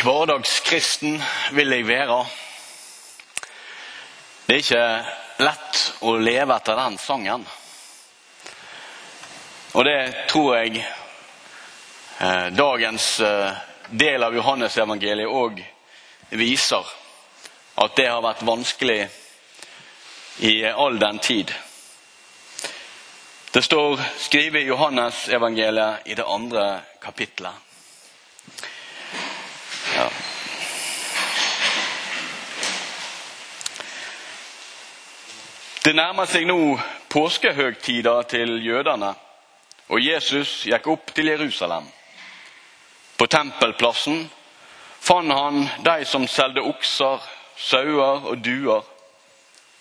Hverdagskristen vil jeg være. Det er ikke lett å leve etter den sangen. Og det tror jeg eh, dagens eh, del av Johannesevangeliet òg viser. At det har vært vanskelig i all den tid. Det står skrevet i Johannesevangeliet i det andre kapittelet. Det nærmer seg nå påskehøgtida til jødene, og Jesus gikk opp til Jerusalem. På tempelplassen fant han de som solgte okser, sauer og duer,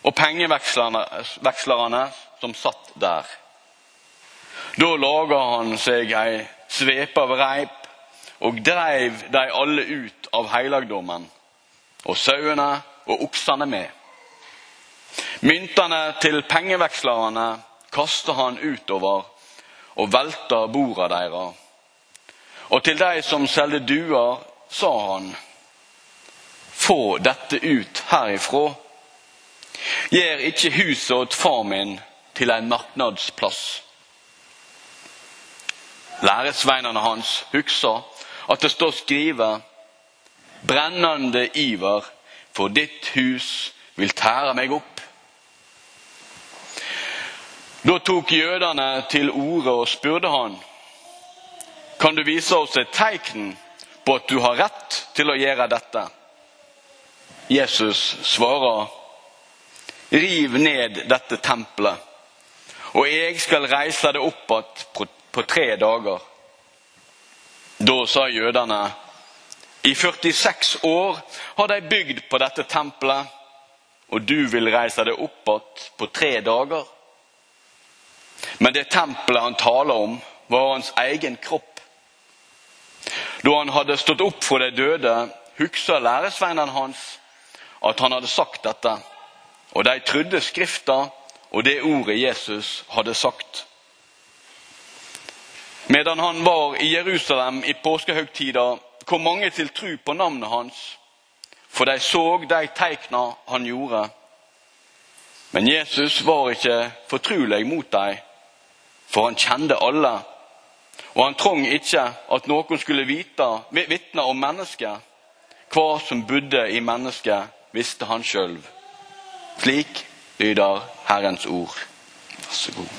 og pengevekslerne som satt der. Da laga han seg ei svepe av reip og dreiv de alle ut av helligdommen, og sauene og oksene med. Myntene til pengevekslerne kaster han utover og velter borda deres. Og til de som selger duer, sa han, få dette ut herifra. Gjør ikke huset åt far min til en marknadsplass. Læresveinene hans huksa at det står skrevet brennende iver for ditt hus vil tære meg opp. Da tok jødene til orde og spurte han, kan du vise oss et tegn på at du har rett til å gjøre dette? Jesus svarer, riv ned dette tempelet, og jeg skal reise det opp igjen på, tre dager. Da sa jødene, i 46 år har de bygd på dette tempelet, og du vil reise det opp igjen på tre dager? Men det tempelet han taler om, var hans egen kropp. Da han hadde stått opp for de døde, huksa læresveinen hans at han hadde sagt dette. Og de trodde Skrifta og det ordet Jesus hadde sagt. Medan han var i Jerusalem i påskehøgtida, kom mange til tru på navnet hans, for de så de teikna han gjorde. Men Jesus var ikke fortrulig mot dem for han kjente alle. Og han trong ikke at noen skulle vite, vitne om mennesket. Hva som bodde i mennesket, visste han sjøl. Slik lyder Herrens ord. Vær så god.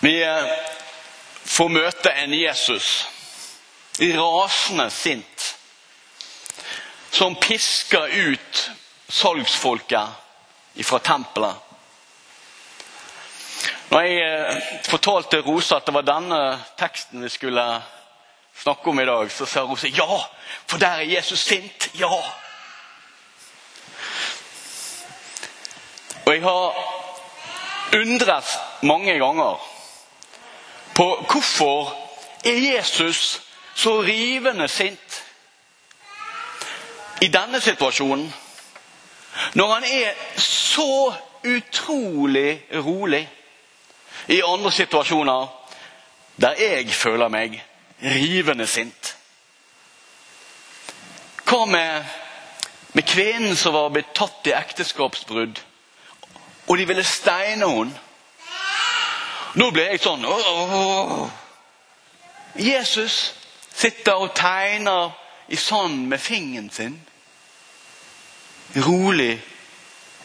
Vi eh, får møte en Jesus rasende sint som pisker ut salgsfolket fra tempelet. Når jeg eh, fortalte Rosa at det var denne teksten vi skulle snakke om i dag, så sa Rosa ja, for der er Jesus sint. Ja. Og jeg har undret mange ganger på hvorfor er Jesus så rivende sint i denne situasjonen, når han er så utrolig rolig i andre situasjoner der jeg føler meg rivende sint. Hva med, med kvinnen som var blitt tatt i ekteskapsbrudd, og de ville steine henne? Nå ble jeg sånn åh. Jesus sitter og tegner i sanden med fingeren sin. Rolig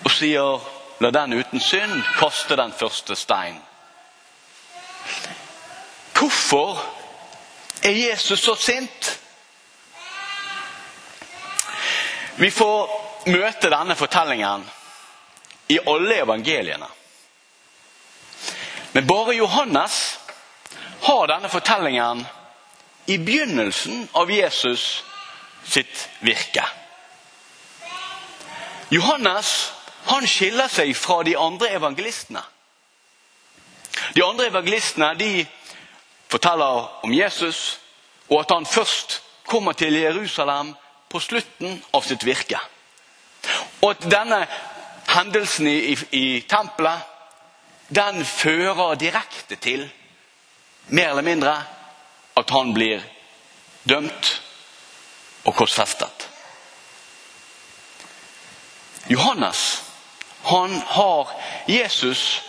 og sier 'la den uten synd kaste den første stein'. Hvorfor er Jesus så sint? Vi får møte denne fortellingen i alle evangeliene. Men bare Johannes har denne fortellingen i begynnelsen av Jesus sitt virke. Johannes han skiller seg fra de andre evangelistene. De andre evangelistene de forteller om Jesus, og at han først kommer til Jerusalem på slutten av sitt virke. Og at denne hendelsen i, i, tempelet den fører direkte til, mer eller mindre, at han blir dømt og korsfestet. Johannes han har Jesus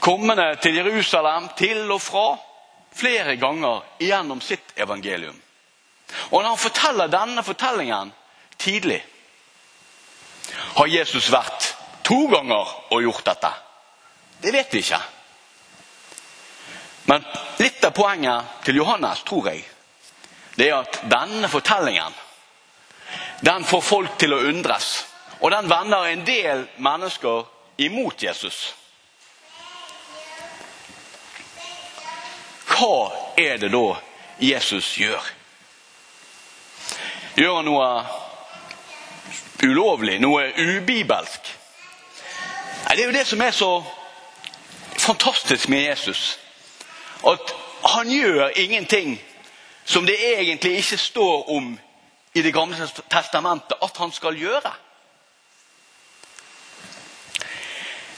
kommende til Jerusalem til og fra flere ganger gjennom sitt evangelium. Og når han forteller denne fortellingen tidlig, har Jesus vært to ganger og gjort dette. Det vet vi ikke. Men litt av poenget til Johannes, tror jeg, det er at denne fortellingen den får folk til å undres. Og den vender en del mennesker imot Jesus. Hva er det da Jesus gjør? Gjør han noe ulovlig, noe ubibelsk? Nei, Det er jo det som er så fantastisk med Jesus. At han gjør ingenting som det egentlig ikke står om i Det gamle testamentet at han skal gjøre.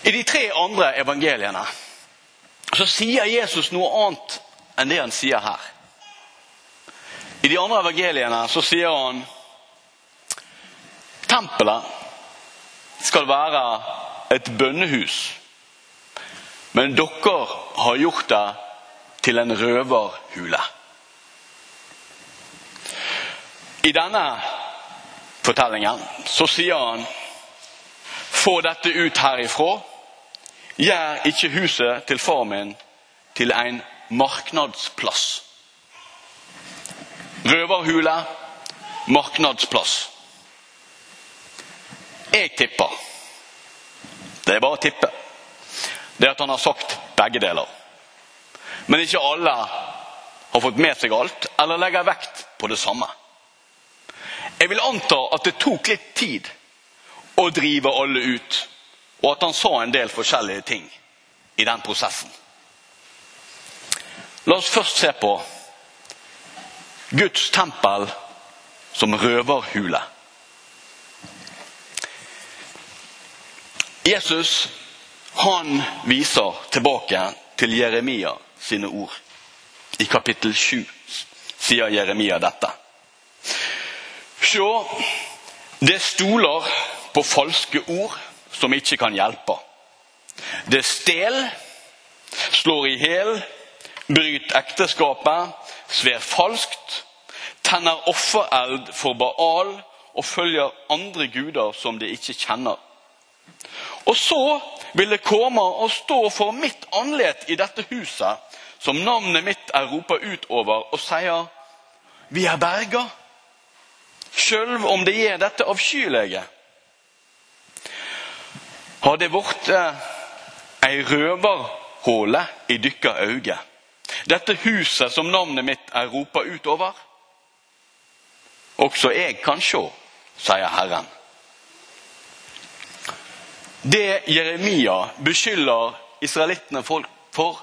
I de tre andre evangeliene så sier Jesus noe annet enn det han sier her. I de andre evangeliene så sier han tempelet skal være et bønnehus, men dere har gjort det til en røverhule. I denne fortellingen så sier han få dette ut herifra. Gjør ikke huset til far min til en marknadsplass. Røverhule, marknadsplass. Jeg tipper, det er bare å tippe, det er at han har sagt begge deler. Men ikke alle har fått med seg alt, eller legger vekt på det samme. Jeg vil anta at det tok litt tid å drive alle ut, og at han sa en del forskjellige ting i den prosessen. La oss først se på Guds tempel som røverhule. Jesus han viser tilbake til Jeremia sine ord. I kapittel 7 sier Jeremia dette. Sjå, det stoler på falske ord som ikke kan hjelpe. Det stel, slår i hjel, bryter ekteskapet, sver falskt, tenner offereld for Baal og følger andre guder som de ikke kjenner. Og så vil det komme og stå for mitt anlet i dette huset, som navnet mitt er ropa ut over, og sier, vi er berga, sjøl om det gjør dette avskyelige. Har det blitt ei røverhåle i dykkar øyne? Dette huset som navnet mitt er ropa utover? Også jeg kan sjå, sier Herren. Det Jeremia beskylder israelittene for,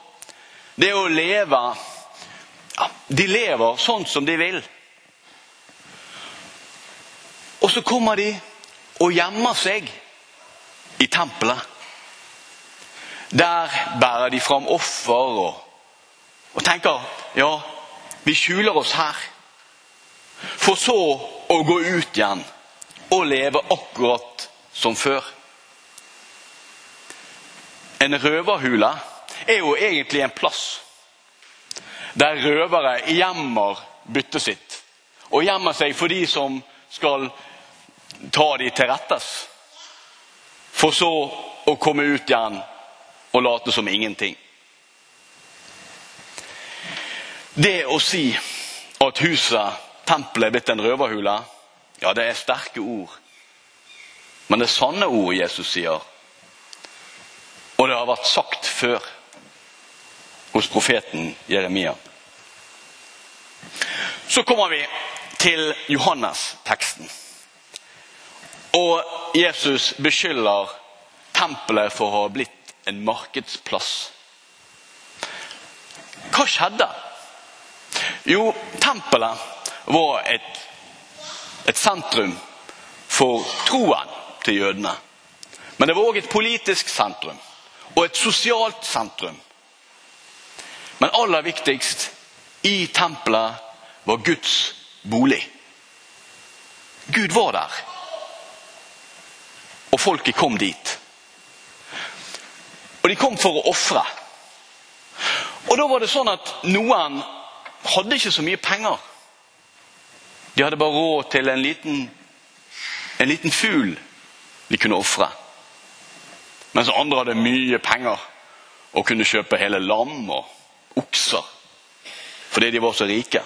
det er å leve De lever sånn som de vil. Og så kommer de og gjemmer seg i tempelet. Der bærer de fram offer og, og tenker ja, vi skjuler oss her. For så å gå ut igjen og leve akkurat som før. En røverhule er jo egentlig en plass der røvere gjemmer byttet sitt. Og gjemmer seg for de som skal ta de til rettes. For så å komme ut igjen og late som ingenting. Det å si at huset, tempelet, er blitt en røverhule, ja, det er sterke ord. Men det er sanne ord Jesus sier. Og det har vært sagt før hos profeten Jeremia. Så kommer vi til Johannes-teksten. Og Jesus beskylder tempelet for å ha blitt en markedsplass. Hva skjedde? Jo, tempelet var et, et sentrum for troen til jødene. Men det var òg et politisk sentrum. og et sosialt sentrum. Men aller viktigst i tempelet var Guds bolig. Gud var der. Og folket kom dit. Og de kom for å ofre. Og da var det sånn at noen hadde ikke så mye penger. De hadde bare råd til en liten, en liten fugl de kunne ofre. Mens andre hadde mye penger og kunne kjøpe hele lam og okser. Fordi de var så rike.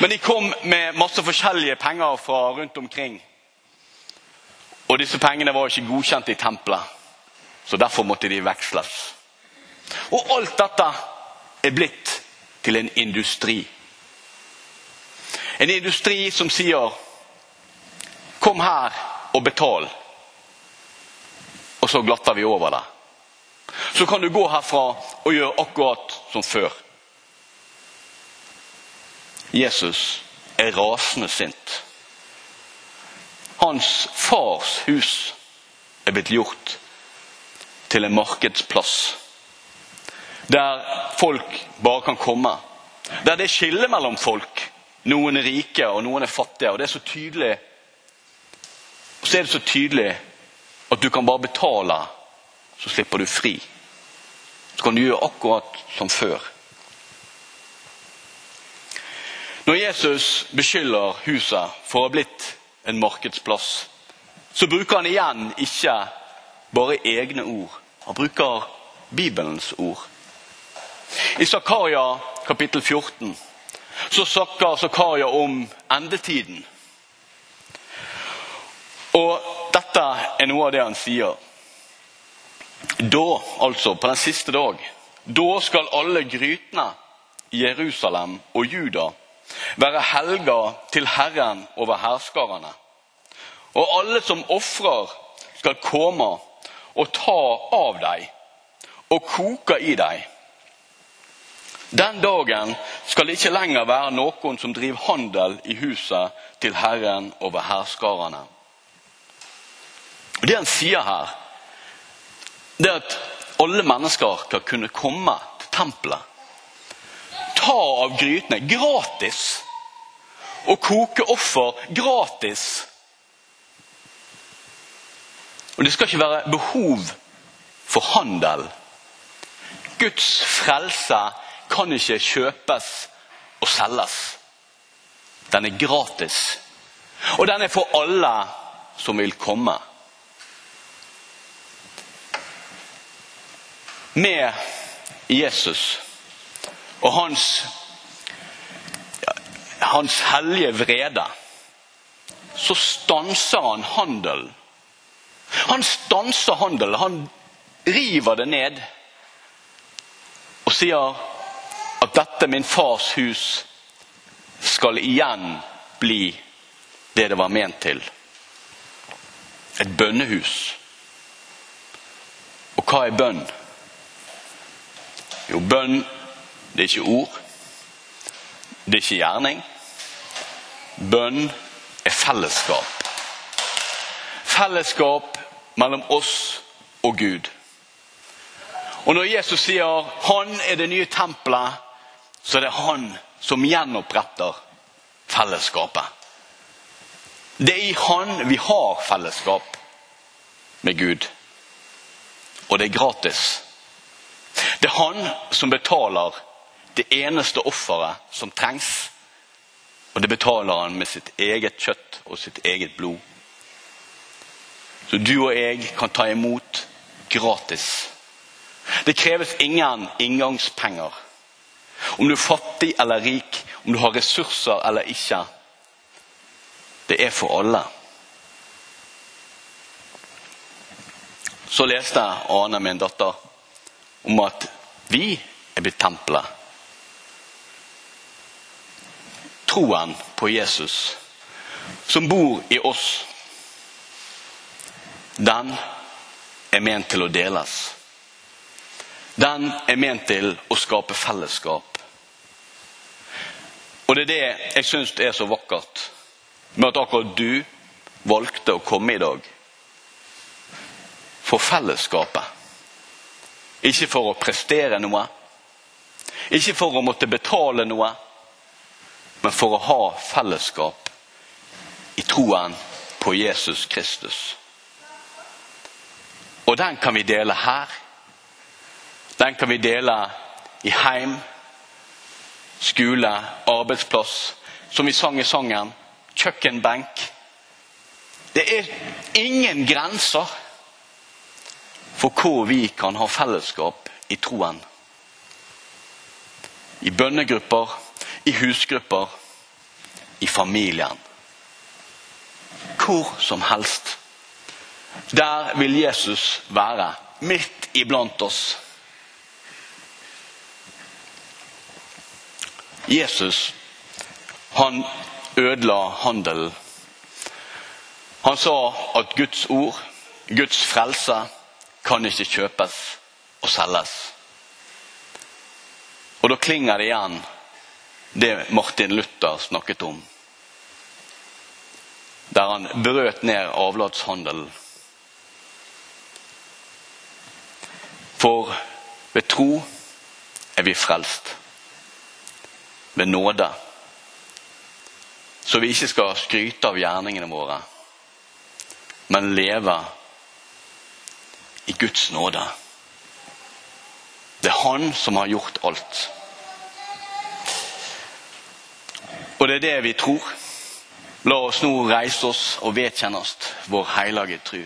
Men de kom med masse forskjellige penger fra rundt omkring. Og disse pengene var ikke godkjent i tempelet, så derfor måtte de veksles. Og alt dette er blitt til en industri. En industri som sier 'kom her og betal', og så glatter vi over det. Så kan du gå herfra og gjøre akkurat som før. Jesus er rasende sint. Hans fars hus er blitt gjort til en markedsplass. Der folk bare kan komme. Der det er skille mellom folk. Noen er rike, og noen er fattige. Og det er så tydelig så er det så tydelig at du kan bare betale, så slipper du fri. Så kan du gjøre akkurat som før. Når Jesus beskylder huset for å ha blitt en markedsplass, så bruker han igjen ikke bare egne ord. Han bruker Bibelens ord. I Zakaria kapittel 14 så snakker Zakaria om endetiden. Og dette er noe av det han sier. Da, altså, på den siste dag, da skal alle grytene i Jerusalem og Juda være helga til Herren over herskarene. Og alle som ofrer, skal komme og ta av deg og koke i deg. den dagen skal det ikke lenger være noen som driver handel i huset til Herren over herskarene. Det han sier her, det er at alle mennesker skal kunne komme til tempelet. Ta av grytene gratis. Og koke offer gratis. Og det skal ikke være behov for handel. Guds frelse kan ikke kjøpes og selges. Den er gratis. Og den er for alle som vil komme. Med Jesus og hans, hans hellige vrede så stanser han handelen. Han stanser handelen. Han river det ned og sier at dette, min fars hus, skal igjen bli det det var ment til. Et bønnehus. Og hva er bønn? Jo, bønn det er ikke ord. Det er ikke gjerning. Bønn er fellesskap. Fellesskap mellom oss og Gud. Og når Jesus sier 'Han er det nye tempelet', så er det han som gjenoppretter fellesskapet. Det er i han vi har fellesskap med Gud. Og det er gratis. Det er han som betaler det eneste offeret som trengs. Og det betaler han med sitt eget kjøtt og sitt eget blod. Så du og jeg kan ta imot gratis. Det kreves ingen inngangspenger. Om du er fattig eller rik, om du har ressurser eller ikke. Det er for alle. Så leste Ane, min datter, om at vi er blitt tempelet. Troen på Jesus, som bor i oss, den er ment til å deles. Den er ment til å skape fellesskap. Og det er det jeg syns er så vakkert med at akkurat du valgte å komme i dag. For fellesskapet. Ikke for å prestere noe. Ikke for å måtte betale noe, men for å ha fellesskap i troen på Jesus Kristus. Og den kan vi dele her. Den kan vi dele i heim, skole, arbeidsplass, som vi sang i sangen, kjøkkenbenk. Det er ingen grenser for hvor vi kan ha fellesskap i troen. I bønnegrupper, i husgrupper, i familien. Hvor som helst. Der vil Jesus være, midt iblant oss. Jesus, han ødela handelen. Han sa at Guds ord, Guds frelse, kan ikke kjøpes og selges. Og da klinger det igjen det Martin Luther snakket om. Der han brøt ned avlatshandelen. For ved tro er vi frelst. Ved nåde. Så vi ikke skal skryte av gjerningene våre, men leve i Guds nåde. Det er Han som har gjort alt. Og det er det vi tror. La oss nå reise oss og vedkjenne oss vår hellige tru.